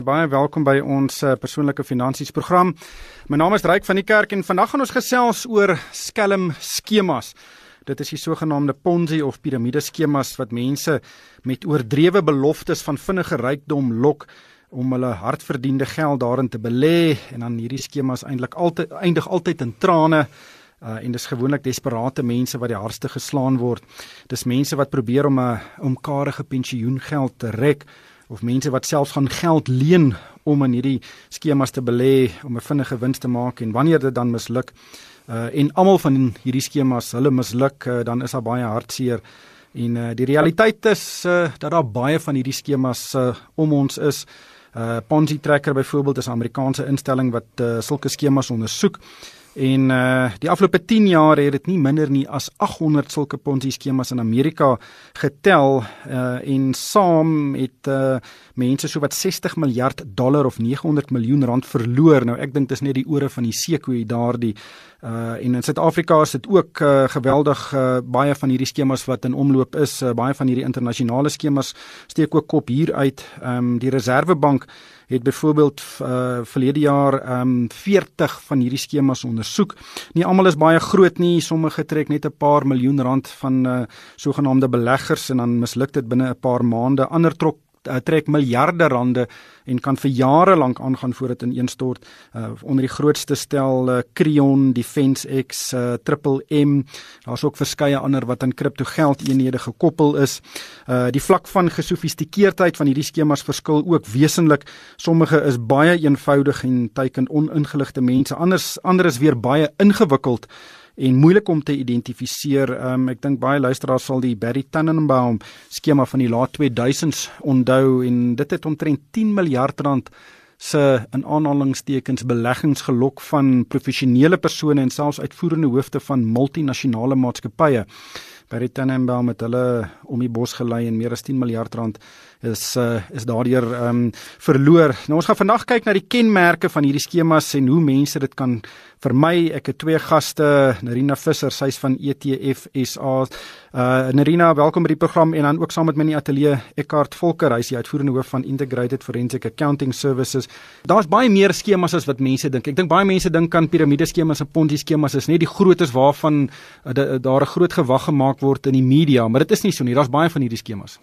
Baie welkom by ons uh, persoonlike finansies program. My naam is Ryk van die Kerk en vandag gaan ons gesels oor skelm skemas. Dit is die sogenaamde Ponzi of piramide skemas wat mense met oordrewe beloftes van vinnige rykdom lok om hulle hardverdiende geld daarin te belê en dan hierdie skemas eintlik altyd eindig altyd in trane. Uh, en dis gewoonlik desperate mense wat die hardste geslaan word. Dis mense wat probeer om 'n omkarige pensioengeld te rek of mense wat selfs gaan geld leen om in hierdie skemas te belê om 'n vinnige wins te maak en wanneer dit dan misluk uh, en almal van hierdie skemas hulle misluk uh, dan is daar baie hartseer. En uh, die realiteit is uh, dat daar baie van hierdie skemas uh, om ons is. Uh, Ponzi Tracker byvoorbeeld is 'n Amerikaanse instelling wat uh, sulke skemas ondersoek En uh die afgelope 10 jaar het dit nie minder nie as 800 sulke Ponzi skemas in Amerika getel uh en saam het uh mense so wat 60 miljard dollar of 900 miljoen rand verloor. Nou ek dink dis net die ore van die seekoe daardie uh en in Suid-Afrika is dit ook uh, geweldig uh, baie van hierdie skemas wat in omloop is. Uh, baie van hierdie internasionale skemas steek ook kop hier uit. Ehm um, die Reserwebank het byvoorbeeld uh, verlede jaar um, ehm, 40 van hierdie skemas ondersoek. Nie almal is baie groot nie, sommige trek net 'n paar miljoen rand van uh, sogenaamde beleggers en dan misluk dit binne 'n paar maande. Ander trok trek miljarde rande en kan vir jare lank aangaan voordat ineenstort uh, onder die grootste stel uh, Creon, Defense X, uh, Triple M. Daar's ook verskeie ander wat aan kripto geld eenhede gekoppel is. Uh, die vlak van gesofistikeerdheid van hierdie skemas verskil ook wesentlik. Sommige is baie eenvoudig en teiken oningeligte mense. Anders ander is weer baie ingewikkeld en moeilik om te identifiseer. Um, ek dink baie luisteraars sal die Barry Tannenbaum skema van die laat 2000s onthou en dit het omtrent 10 miljard rand se in aanhalingstekens beleggings gelok van professionele persone en selfs uitvoerende hoofde van multinasjonale maatskappye. Barry Tannenbaum het hulle om die bos gelei en meer as 10 miljard rand is uh, is daardeur ehm um, verloor. Nou ons gaan vandag kyk na die kenmerke van hierdie skemas en hoe mense dit kan vermy. Ek het twee gaste, Nerina Visser, sy's van ETF SA. Uh Nerina, welkom by die program en dan ook saam met my in die ateljee Eckhart Volker, hy's die uitvoerende hoof van Integrated Forensic Accounting Services. Daar's baie meer skemas as wat mense dink. Ek dink baie mense dink aan piramide skemas en ponzi skemas is net die grootes waarvan uh, daar 'n groot gewag gemaak word in die media, maar dit is nie so nie. Daar's baie van hierdie skemas.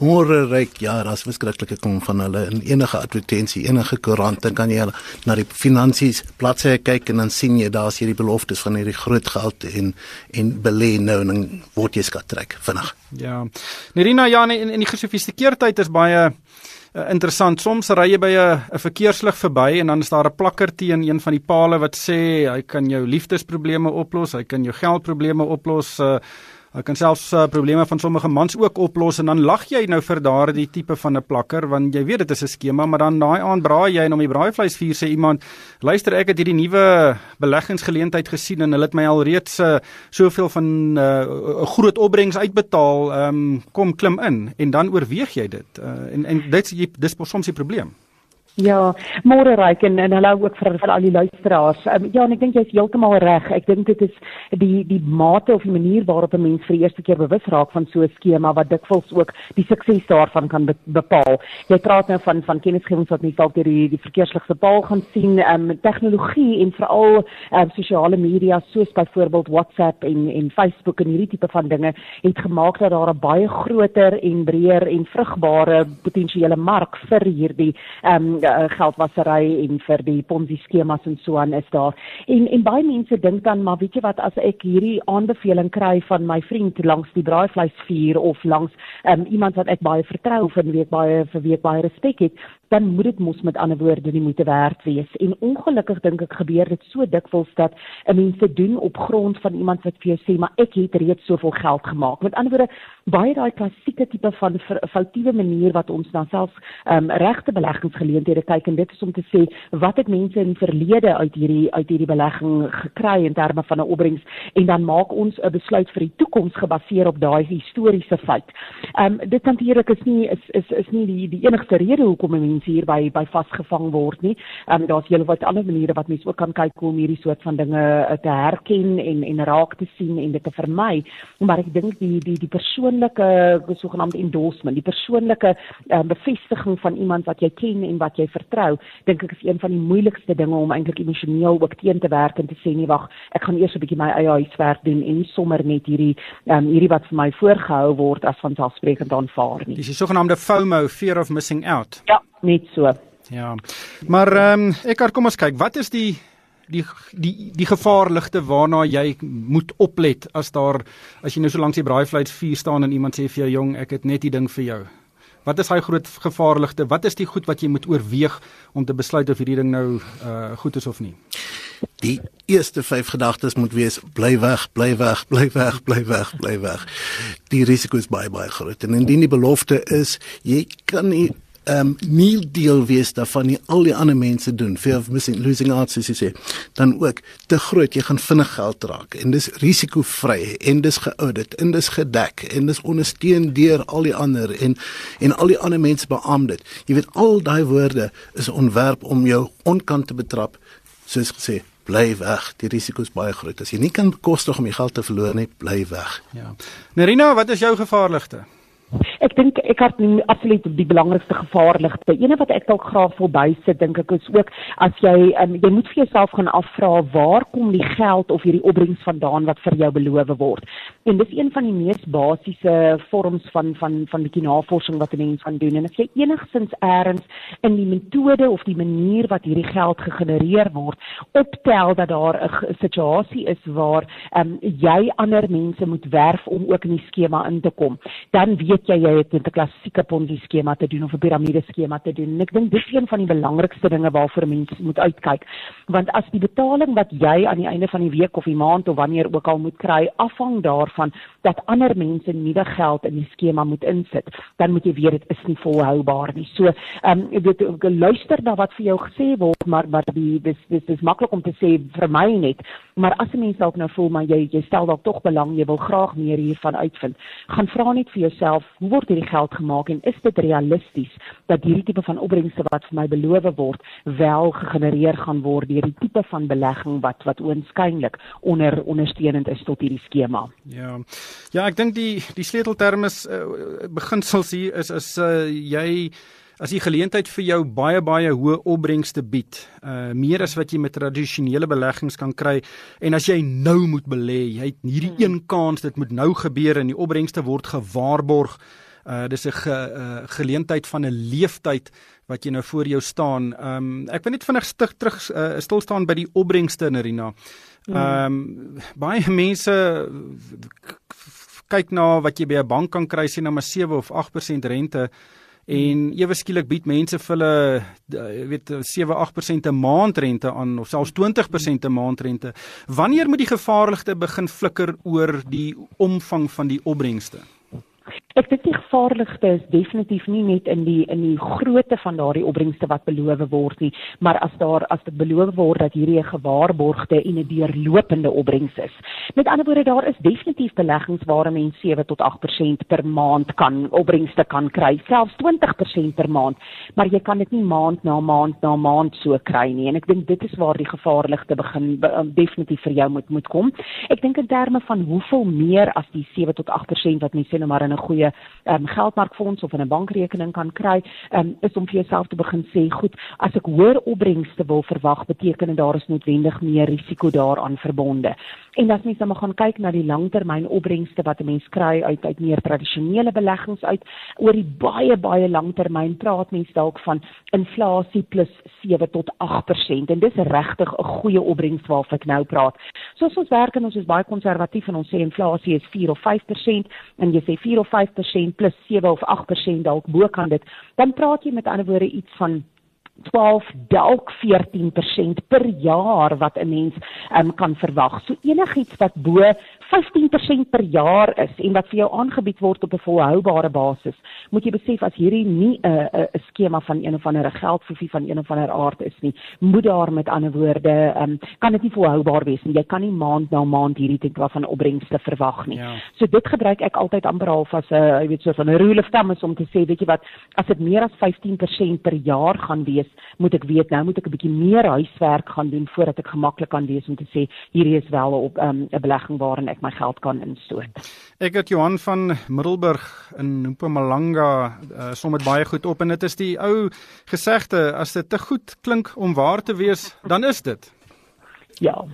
Môre ryk ja, daar's verskriklike kom van hulle in enige advertensie, enige koerant, dan kan jy na die finansies bladsye kyk en dan sien jy daar's hierdie beloftes van hierdie groot geld en en belê nou en word jy skat trek vinnig. Ja. Nerina ja, in, in die gesofistikeerdheid is baie Uh, interessant. Soms ry jy by 'n 'n verkeerslig verby en dan is daar 'n plakker teen een van die pale wat sê hy kan jou liefdesprobleme oplos, hy kan jou geldprobleme oplos. Uh, Ek kan selfs uh, probleme van sommige mans ook oplos en dan lag jy nou vir daardie tipe van 'n plakker want jy weet dit is 'n skema maar dan daai aand braai jy en om die braaivleisvuur sê iemand luister ek het hierdie nuwe beleggingsgeleentheid gesien en hulle het my alreeds uh, soveel van eh, 'n uh, groot opbrengs uitbetaal. Um, kom klim in. En dan oorweeg jy dit. Uh, en en dit dis soms die probleem Ja, môre ryk en en hallo ook vir vir al die luisteraars. Um, ja, en ek dink jy's heeltemal reg. Ek dink dit is die die mate of die manier waarop 'n mens vir die eerste keer bewus raak van so 'n skema wat dikwels ook die sukses daarvan kan be bepaal. Jy praat nou van van kennisgewings wat mense dalk deur die die verkeersligte paal gaan sien, ehm um, tegnologie en veral ehm um, sosiale media soos byvoorbeeld WhatsApp en en Facebook en hierdie tipe van dinge het gemaak dat daar 'n baie groter en breër en vrugbare potensiële mark vir hierdie ehm um, uh, geldwasery en vir die Ponzi skemas en so aan is daar. En en baie mense dink dan maar weet jy wat as ek hierdie aanbeveling kry van my vriend langs die braaivleisvuur of langs um, iemand wat ek baie vertrou en wie ek baie vir wie ek baie respek het, dan moet dit mos met ander woorde nie moeite werd wees. En ongelukkig dink ek gebeur dit so dikwels dat 'n mens dit doen op grond van iemand wat vir jou sê maar ek het reeds soveel geld gemaak. Met ander woorde, baie daai klassieke tipe van foutiewe manier wat ons dan self um, regte beleggingsgeleenthede kyk en dit is om te sê wat het mense in die verlede uit hierdie uit hierdie belegging gekry in terme van 'n opbrengs en dan maak ons 'n besluit vir die toekoms gebaseer op daai historiese feit. Ehm um, dit natuurlik is nie is is is nie die die enigste rede hoekom mense mens hier by by vasgevang word nie. Ehm um, daar's heelwat ander maniere wat mens ook kan kyk hoe om hierdie soort van dinge uh, te herken en en raak te sien en dit te vermy. Maar ek dink die die die persoonlike sogenaamde endorsement, die persoonlike uh, bevestiging van iemand wat jy ken en wat jy vertrou, dink ek is een van die moeilikste dinge om eintlik emosioneel ook teen te werk en te sê nee wag, ek gaan eers 'n bietjie my eie huiswerk doen en nie sommer net hierdie ehm um, hierdie wat vir my voorgehou word as vanselfsprekend aanvaar nie. Dis die sogenaamde FOMO, fear of missing out. Ja, net so. Ja. Maar ehm um, Eckart, kom ons kyk, wat is die die die die gevaarligte waarna jy moet oplet as daar as jy nou so langs die braaivleis vuur staan en iemand sê vir jou jong, ek het net die ding vir jou. Wat is daai groot gevaarligte? Wat is die goed wat jy moet oorweeg om te besluit of hierdie ding nou uh goed is of nie? Die eerste 5 gedagtes moet wees bly weg, bly weg, bly weg, bly weg, bly weg. Die risiko is baie baie groot. En indien die belofte is jy kan nie um, nie deel wees daarvan nie al die ander mense doen fear of missing losing out soos jy sê dan ook te groot jy gaan vinnig geld raak en dis risikovry en dis geaudit en dis gedek en dis ondersteun deur al die ander en en al die ander mense beamoed dit. Jy weet al daai woorde is ontwerp om jou onkant te betrap soos gesê bly weg die risiko is baie groot. As jy nie kan bekostig om jou geld te verloor nie bly weg. Ja. Nerina wat is jou gevaarligste Ek dink ek het absoluut die belangrikste gevaarligte. Eene wat ek dalk graag wil bysit dink ek is ook as jy um, jy moet vir jouself gaan afvra waar kom die geld of hierdie opbrengs vandaan wat vir jou beloof word. En dis een van die mees basiese vorms van van van bietjie navorsing wat 'n mens kan doen. En as jy enigsins eers in die metode of die manier wat hierdie geld gegenereer word, optel dat daar 'n situasie is waar um, jy ander mense moet werf om ook in die skema in te kom, dan weet weet jy jy het 'n klassieke Ponzi skema te doen of 'n piramide skema te doen. En ek dink dis een van die belangrikste dinge waarvoor mense moet uitkyk. Want as die betaling wat jy aan die einde van die week of die maand of wanneer ook al moet kry afhang daarvan dat ander mense nuwe geld in die skema moet insit, dan moet jy weet dit is nie volhoubaar nie. So, ehm um, ek weet ek luister na wat vir jou gesê word, maar wat die dis dis dis maklik om te sê vir my net, maar as 'n mens dalk nou voel maar jy jy stel dalk tog belang, jy wil graag meer hiervan uitvind, gaan vra net vir jouself hoe word hierdie geld gemaak en is dit realisties dat hierdie tipe van opbrengste wat vir my beloof word wel gegenereer gaan word deur die tipe van belegging wat wat oënskynlik onder ondersteunend is tot hierdie skema. Ja. Ja, ek dink die die sleutelterm is uh, beginsels hier is is uh, jy as die geleentheid vir jou baie baie hoë opbrengste bied, uh meer as wat jy met tradisionele beleggings kan kry en as jy nou moet belê, jy het hierdie hmm. een kans dit moet nou gebeur en die opbrengste word gewaarborg. Uh dis 'n ge, uh, geleentheid van 'n leeftyd wat jy nou voor jou staan. Um ek wil net vinnig stig terug uh, stil staan by die opbrengste Nerina. Um hmm. baie mense kyk na wat jy by 'n bank kan kry sien na maar 7 of 8% rente en ewe skielik bied mense vir hulle weet 7-8% 'n maandrente aan of selfs 20% 'n maandrente. Wanneer moet die gevaarligte begin flikker oor die omvang van die opbrengste? Ek dink die gevaarlikste is definitief nie net in die in die grootte van daardie opbrengste wat beloof word nie, maar as daar as dit beloof word dat hierdie 'n gewaarborgde en 'n deurlopende opbrengs is. Met ander woorde, daar is definitief beleggings waar 'n mens 7 tot 8% per maand kan opbrengste kan kry, selfs 20% per maand, maar jy kan dit nie maand na maand na maand so kry nie en ek dink dit is waar die gevaarlikste begin be, um, definitief vir jou moet moet kom. Ek dink in terme van hoeveel meer as die 7 tot 8% wat mense nou maar in 'n goeie um, geldmarkfonds of in 'n bankrekening kan kry, um, is om vir jouself te begin sê, goed, as ek hoër opbrengste wil verwag, beteken dit daar is noodwendig meer risiko daaraan verbonde. En as mens dan gaan kyk na die langtermyn opbrengste wat 'n mens kry uit uit meer tradisionele beleggings uit, oor die baie baie langtermyn praat mens dalk van inflasie plus 7 tot 8% en dis regtig 'n goeie opbrengs waarvan ek nou praat. So as ons werk en ons is baie konservatief en ons sê inflasie is 4 of 5% en jy sê 4 of 5% plus 7 of 8% dalk bo kan dit, dan praat jy met ander woorde iets van 12 dalk 14% per jaar wat 'n mens um, kan verwag. So enigiets wat bo 15% per jaar is en wat vir jou aangebied word op 'n volhoubare basis, moet jy besef as hierdie nie 'n 'n 'n skema van een of ander geldfofie van een of ander aard is nie, moet daar met ander woorde, um, kan dit nie volhoubaar wees nie. Jy kan nie maand na maand hierdie tipe van opbrengste verwag nie. Ja. So dit gebruik ek altyd amper half as 'n jy weet so van 'n rule of thumb om te sê, weet jy wat, as dit meer as 15% per jaar gaan wees, moet ek weet nou moet ek 'n bietjie meer huiswerk gaan doen voordat ek gemaklik kan wees om te sê hierdie is wel op ehm, 'n um, belegging waarin ek my geld kan instoot. Ek het Johan van Middelburg in Mpumalanga uh, som dit baie goed op en dit is die ou gesegde as dit te goed klink om waar te wees, dan is dit. Ja,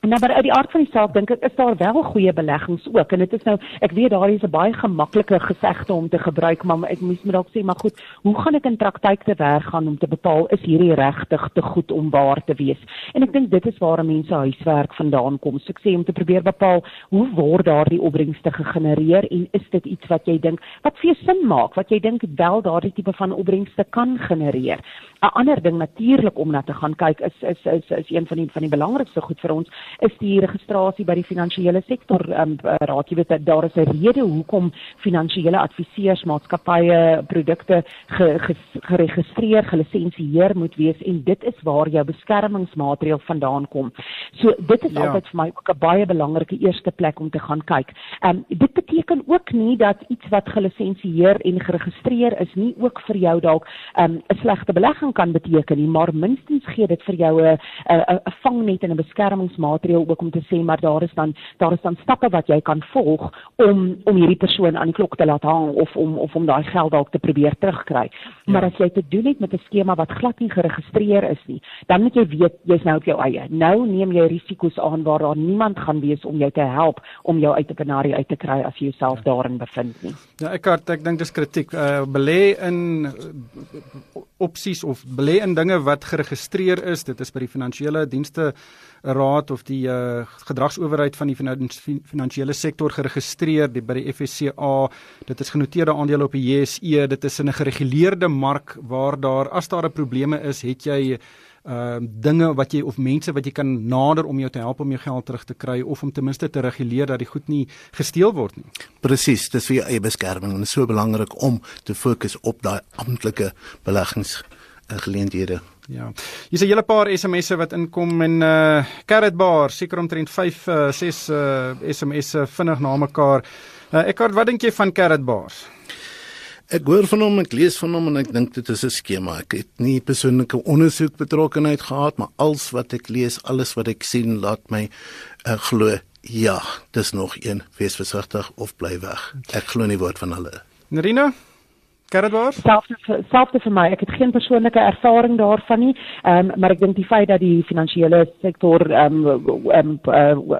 Nou maar uit die aard van die saak dink ek is daar wel goeie beleggings ook. En dit is nou ek weet daar is 'n baie gemaklike gesegde om te gebruik maar ek moes met dalk sê maar goed hoe gaan ek in praktyk te werk gaan om te bepaal is hierdie regtig te goed om waar te wees? En ek dink dit is waar mense huiswerk vandaan kom. So ek sê om te probeer bepaal hoe word daardie opbrengste gegenereer en is dit iets wat jy dink wat vir jou sin maak wat jy dink wel daardie tipe van opbrengste kan genereer 'n ander ding natuurlik om na te gaan kyk is is is is een van die van die belangrikste goed vir ons is die registrasie by die finansiële sektor. Um, raad jy weet daar is 'n rede hoekom finansiële adviseurs maatskappye produkte ge, ge, geregistreer gelisensieer moet wees en dit is waar jou beskermingsmaatreël vandaan kom. So dit is ja. altyd vir my ook 'n baie belangrike eerste plek om te gaan kyk. Um, dit beteken ook nie dat iets wat gelisensieer en geregistreer is nie ook vir jou dalk ehm, 'n um, slegte belegging kan beteken nie maar minstens gee dit vir jou 'n 'n 'n vangnet en 'n beskermingsmaatreël maatreël ook om te sê maar daar is dan daar is dan stappe wat jy kan volg om om hierdie persoon aan die klok te laat hang of om of om daai geld dalk te probeer terugkry. Ja. Maar as jy te doen het met 'n skema wat glad nie geregistreer is nie, dan moet jy weet jy's nou op jou eie. Nou neem jy risiko's aan waar daar niemand gaan wees om jou te help om jou uit 'n penarie uit te kry as jy jouself ja. daarin bevind nie. Ja, ek het ek dink dis kritiek. Uh belê in opsies of belê in dinge wat geregistreer is. Dit is by die finansiële dienste raad of die uh, gedragsowerheid van die finansiële sektor geregistreer die, by die FSCA. Dit is genoteerde aandele op die JSE. Dit is in 'n gereguleerde mark waar daar as daar 'n probleme is, het jy ehm uh, dinge wat jy of mense wat jy kan nader om jou te help om jou geld terug te kry of om ten minste te reguleer dat die goed nie gesteel word nie. Presies, dis vir jou eie beskerming en is so belangrik om te fokus op daai amptelike beleggings geleenthede. Ja. Hier's 'n hele paar SMS'e wat inkom en uh Carrot Bar, seker omtrent 5 uh 6 uh SMS'e vinnig na mekaar. Uh ek wat dink jy van Carrot Bars? Ek hoor van hom, ek lees van hom en ek dink dit is 'n skema. Ek het nie persoonlike ondersoek betrokkenheid gehad, maar alles wat ek lees, alles wat ek sien, laat my uh, glo ja, dis nog een wees versigtig of bly weg. Ek glo nie woord van hulle. Nerina Karadwaar? Selfde selfde vir my. Ek het geen persoonlike ervaring daarvan nie. Ehm um, maar ek dink die feit dat die finansiële sektor ehm um, ehm um, uh,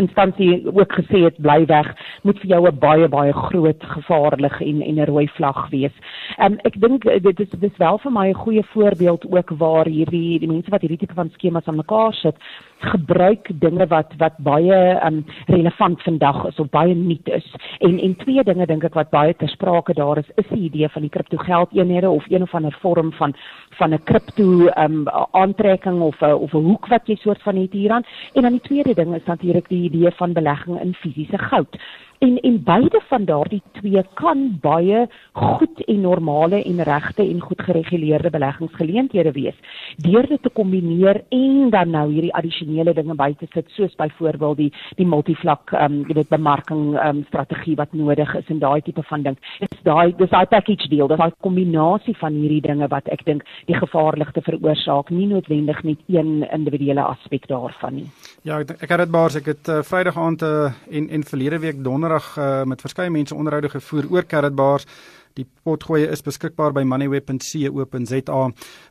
instansie ook gesê het bly weg moet vir jou 'n baie baie groot gevaar lig en en 'n rooi vlag wees. Ehm um, ek dink dit is dis wel vir my 'n goeie voorbeeld ook waar hierdie die mense wat hierdie tipe van skemas aan mekaar sit gebruik dinge wat wat baie um, relevant vandag is of baie nuut is. En en twee dinge dink ek wat baie ter sprake daar is, is die idee van die kriptogeldeenhede of een of ander vorm van van 'n kripto um, aantrekking of a, of 'n hoek wat jy soort van het hieraan. En dan die tweede ding is natuurlik die idee van belegging in fisiese goud en en beide van daardie twee kan baie goed en normale en regte en goed gereguleerde beleggingsgeleenthede wees. Deur dit te kombineer en dan nou hierdie addisionele dinge by te sit soos byvoorbeeld die die multivlak ehm um, jy weet bemarking ehm um, strategie wat nodig is en daai tipe van ding. Dis daai dis daai package deal dis daai kombinasie van hierdie dinge wat ek dink die gevaarligte veroorsaak nie noodwendig net een individuele aspek daarvan nie. Ja ek, ek het dit baars ek het uh, vrydag aand uh, en en verlede week donder donderdag uh, met verskeie mense onderhoude gevoer oor Carrotbars. Die potgoeie is beskikbaar by moneyweb.co.za.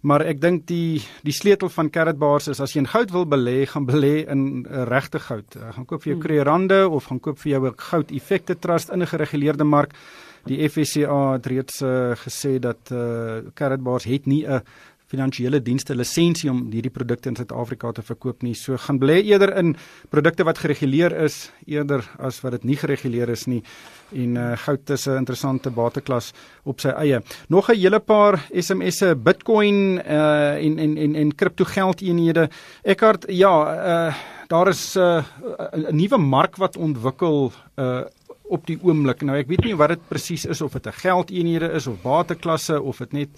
Maar ek dink die die sleutel van Carrotbars is as jy in goud wil belê, gaan belê in uh, regte goud. Uh, gaan koop vir jou kreerande hmm. of gaan koop vir jou 'n goud effekte trust in 'n gereguleerde mark. Die FSCA het reeds uh, gesê dat uh, Carrotbars het nie 'n finansiële dienste lisensie om hierdie produkte in Suid-Afrika te verkoop nie. So gaan belê eerder in produkte wat gereguleer is eerder as wat dit nie gereguleer is nie. En uh, goud is 'n interessante bateklas op sy eie. Nog 'n hele paar SMS'e Bitcoin uh en en en en kriptogeldeenhede. Eckhart, ja, uh daar is 'n uh, 'n nuwe mark wat ontwikkel uh op die oomblik. Nou ek weet nie wat dit presies is of dit 'n geldeenhede is of bateklasse of dit net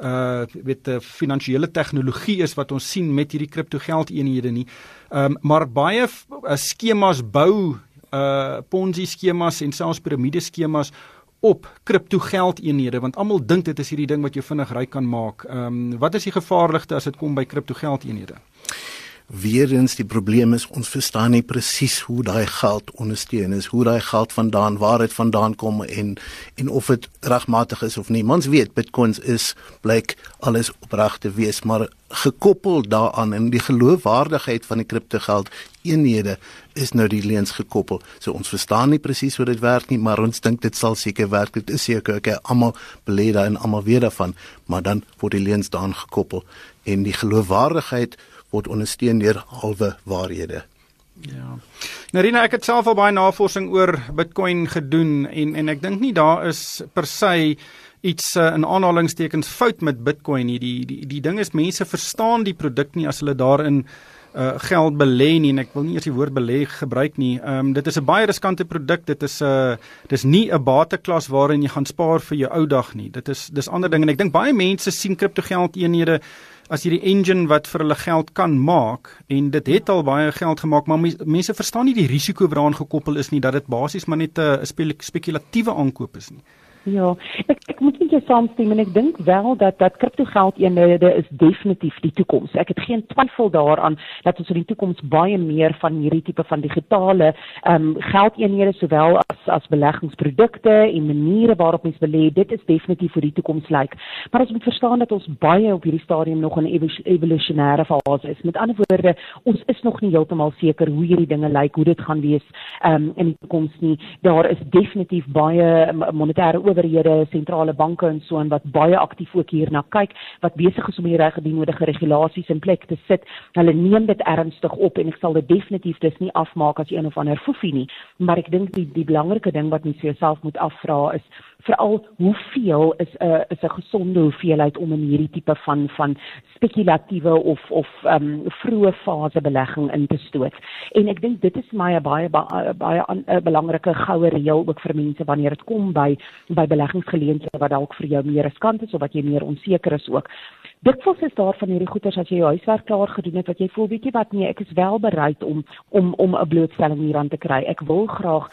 uh weet 'n finansiële tegnologie is wat ons sien met hierdie kriptogeldeenhede nie. Ehm um, maar baie uh, skemas bou uh Ponzi skemas en selfs piramide skemas op kriptogeldeenhede want almal dink dit is hierdie ding wat jou vinnig ryk kan maak. Ehm um, wat is die gevaarligste as dit kom by kriptogeldeenhede? weer eens die probleem is ons verstaan nie presies hoe daai geld ondersteun is, hoe daai geld vandaan, waar dit vandaan kom en en of dit regmatig is of nie. Ons weet Bitcoins is blyk alles opreg te wees, maar gekoppel daaraan en die geloofwaardigheid van die kriptogeld eenhede is nou die leens gekoppel. So ons verstaan nie presies hoe dit werk nie, maar ons dink dit sal seker werk. Dit is seker okay, almal belê daar en almal weet daarvan, maar dan word die leens daaraan gekoppel en die geloofwaardigheid word ondersteun deur halwe waarhede. Ja. Narina, ek het self al baie navorsing oor Bitcoin gedoen en en ek dink nie daar is per se iets uh, in aanhalingstekens fout met Bitcoin nie. Die die die ding is mense verstaan die produk nie as hulle daarin uh geld belê nie en ek wil nie eers die woord belê gebruik nie. Ehm um, dit is 'n baie riskante produk. Dit is 'n uh, dis nie 'n bateklas waarin jy gaan spaar vir jou ou dag nie. Dit is dis ander ding en ek dink baie mense sien kriptogeld eenhede as hierdie engine wat vir hulle geld kan maak en dit het al baie geld gemaak maar mense verstaan nie die risiko wat daaraan gekoppel is nie dat dit basies maar net 'n spekulatiewe aankoop is nie. Ja, ek ek moet net jou saamstem en ek dink wel dat dat kriptogeld eenhede is definitief die toekoms. Ek het geen twyfel daaraan dat ons in die toekoms baie meer van hierdie tipe van digitale ehm um, geldeenhede sowel as as beleggingsprodukte en maniere waarop mens belê, dit is definitief vir die toekoms lyk. Maar ons moet verstaan dat ons baie op hierdie stadium nog in 'n evolusionêre fase is. Met ander woorde, ons is nog nie heeltemal seker hoe hierdie dinge lyk, hoe dit gaan wees ehm um, in die toekoms nie. Daar is definitief baie monetêre owerhede, sentrale banke en so en wat baie aktief ook hierna kyk, wat besig is om hier reg die nodige regulasies in plek te sit. Hulle neem dit ernstig op en ek sal dit definitief dis nie afmaak as een of ander foefie nie, maar ek dink die die belangrike ding wat mens vir jouself moet afvra is veral hoeveel is 'n uh, is 'n gesonde hoeveelheid om in hierdie tipe van van spekulatiewe of of ehm um, vroeë fase belegging in te stoot. En ek dink dit is my 'n baie baie baie 'n belangrike goue reël ook vir mense wanneer dit kom by by beleggingsgeleenthede wat dalk vir jou meer riskant is of wat jy meer onseker is ook. Dikwels is daar van hierdie goeders as jy jou huiswerk klaar gedoen het wat jy voel jy wat nee ek is wel bereid om om om 'n blootstelling hieraan te kry. Ek wil graag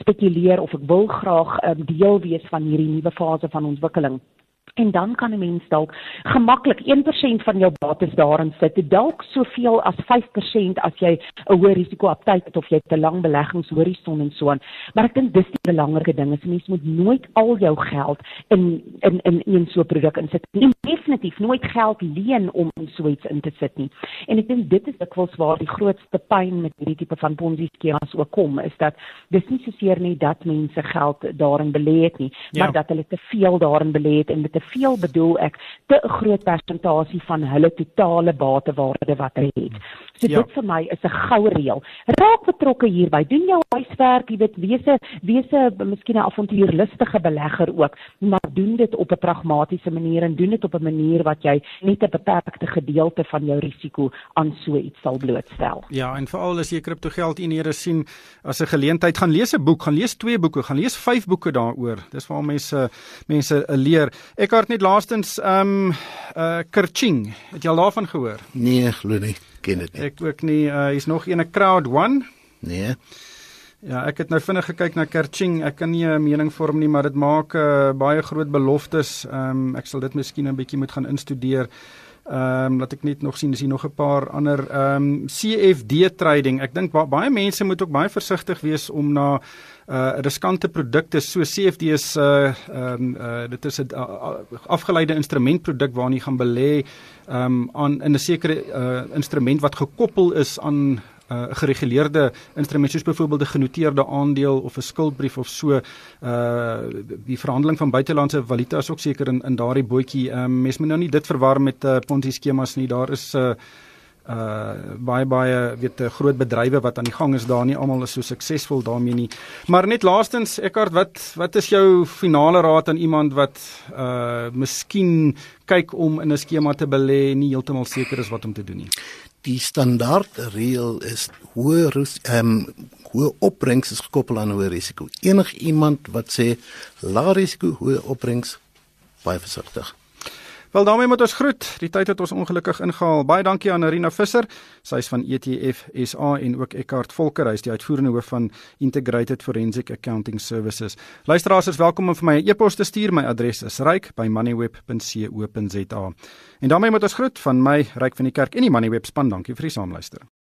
spekuleer of ek wil graag um, deel wees van hierdie nuwe fase van ontwikkeling. En dan kan 'n mens dalk gemaklik 1% van jou bates daarin sit. Dalk soveel as 5% as jy 'n hoë risiko aptyd het of jy 'n lang beleggingshorison en so aan. Maar ek dink dis die belangrike ding. 'n Mens moet nooit al jou geld in in in een so produk insit nie. Definitief nooit geld leen om in so iets in te sit nie. En ek dink dit is dikwels waar die grootste pyn met hierdie tipe van Ponzi skemas ook kom, is dat dis nie soseer nie dat mense geld daarin belê het nie, maar ja. dat hulle te veel daarin belê het en dit veel bedoel ek te 'n groot persentasie van hulle totale batewaarde wat hulle het. So ja. dit vir my is 'n goue reël. Raak betrokke hierby. Doen jou huiswerk, jy weet, wees 'n wees 'n miskien 'n avontuurlustige belegger ook, maar doen dit op 'n pragmatiese manier en doen dit op 'n manier wat jy net 'n beperkte gedeelte van jou risiko aan so iets sal blootstel. Ja, en veral as jy kriptogeld eenhede sien as 'n geleentheid, gaan lees 'n boek, gaan lees twee boeke, gaan lees vyf boeke daaroor. Dis waar mense mense leer. Ek het net laastens ehm um, uh Kerching, het jy al daarvan gehoor? Nee, glo nie ken dit nie. Ek ook nie. Uh hier's nog een 'n crowd one. Nee. Ja, ek het nou vinnig gekyk na Kerching. Ek kan nie 'n mening vorm nie, maar dit maak uh, baie groot beloftes. Ehm um, ek sal dit miskien 'n bietjie moet gaan instudeer. Ehm um, laat ek net nog sien, is hier nog 'n paar ander ehm um, CFD trading. Ek dink ba baie mense moet ook baie versigtig wees om na uh riskante produkte so CFD is uh ehm um, uh dit is 'n uh, afgeleide instrumentproduk waarin jy gaan belê ehm um, aan in 'n sekere uh instrument wat gekoppel is aan uh, gereguleerde instrument soos byvoorbeeld 'n genoteerde aandeel of 'n skuldbrief of so uh die verhandeling van buitelandse valuta is ook seker in in daardie bootjie. Um, mens moet nou nie dit verwar met uh, Ponzi skemas nie. Daar is 'n uh, uh baie baie weet groot bedrywe wat aan die gang is daar nie almal is so suksesvol daarmee nie. Maar net laastens Eckart wat wat is jou finale raad aan iemand wat uh miskien kyk om in 'n skema te belê nie heeltemal seker is wat om te doen nie. Die standaard reël is hoë ehm um, hoë opbrengs is gekoppel aan hoë risiko. Enige iemand wat sê lae risiko hoë opbrengs baie versigtig. Wel daarmee moet ons groet. Die tyd het ons ongelukkig ingehaal. Baie dankie aan Arina Visser. Sy is van ETF SA en ook Eckhart Volker, hy is die uitvoerende hoof van Integrated Forensic Accounting Services. Luisteraars is welkom om vir my 'n e e-pos te stuur. My adres is ryk@moneyweb.co.za. En daarmee moet ons groet van my Ryk van die Kerk en die Moneyweb span. Dankie vir die saamluister.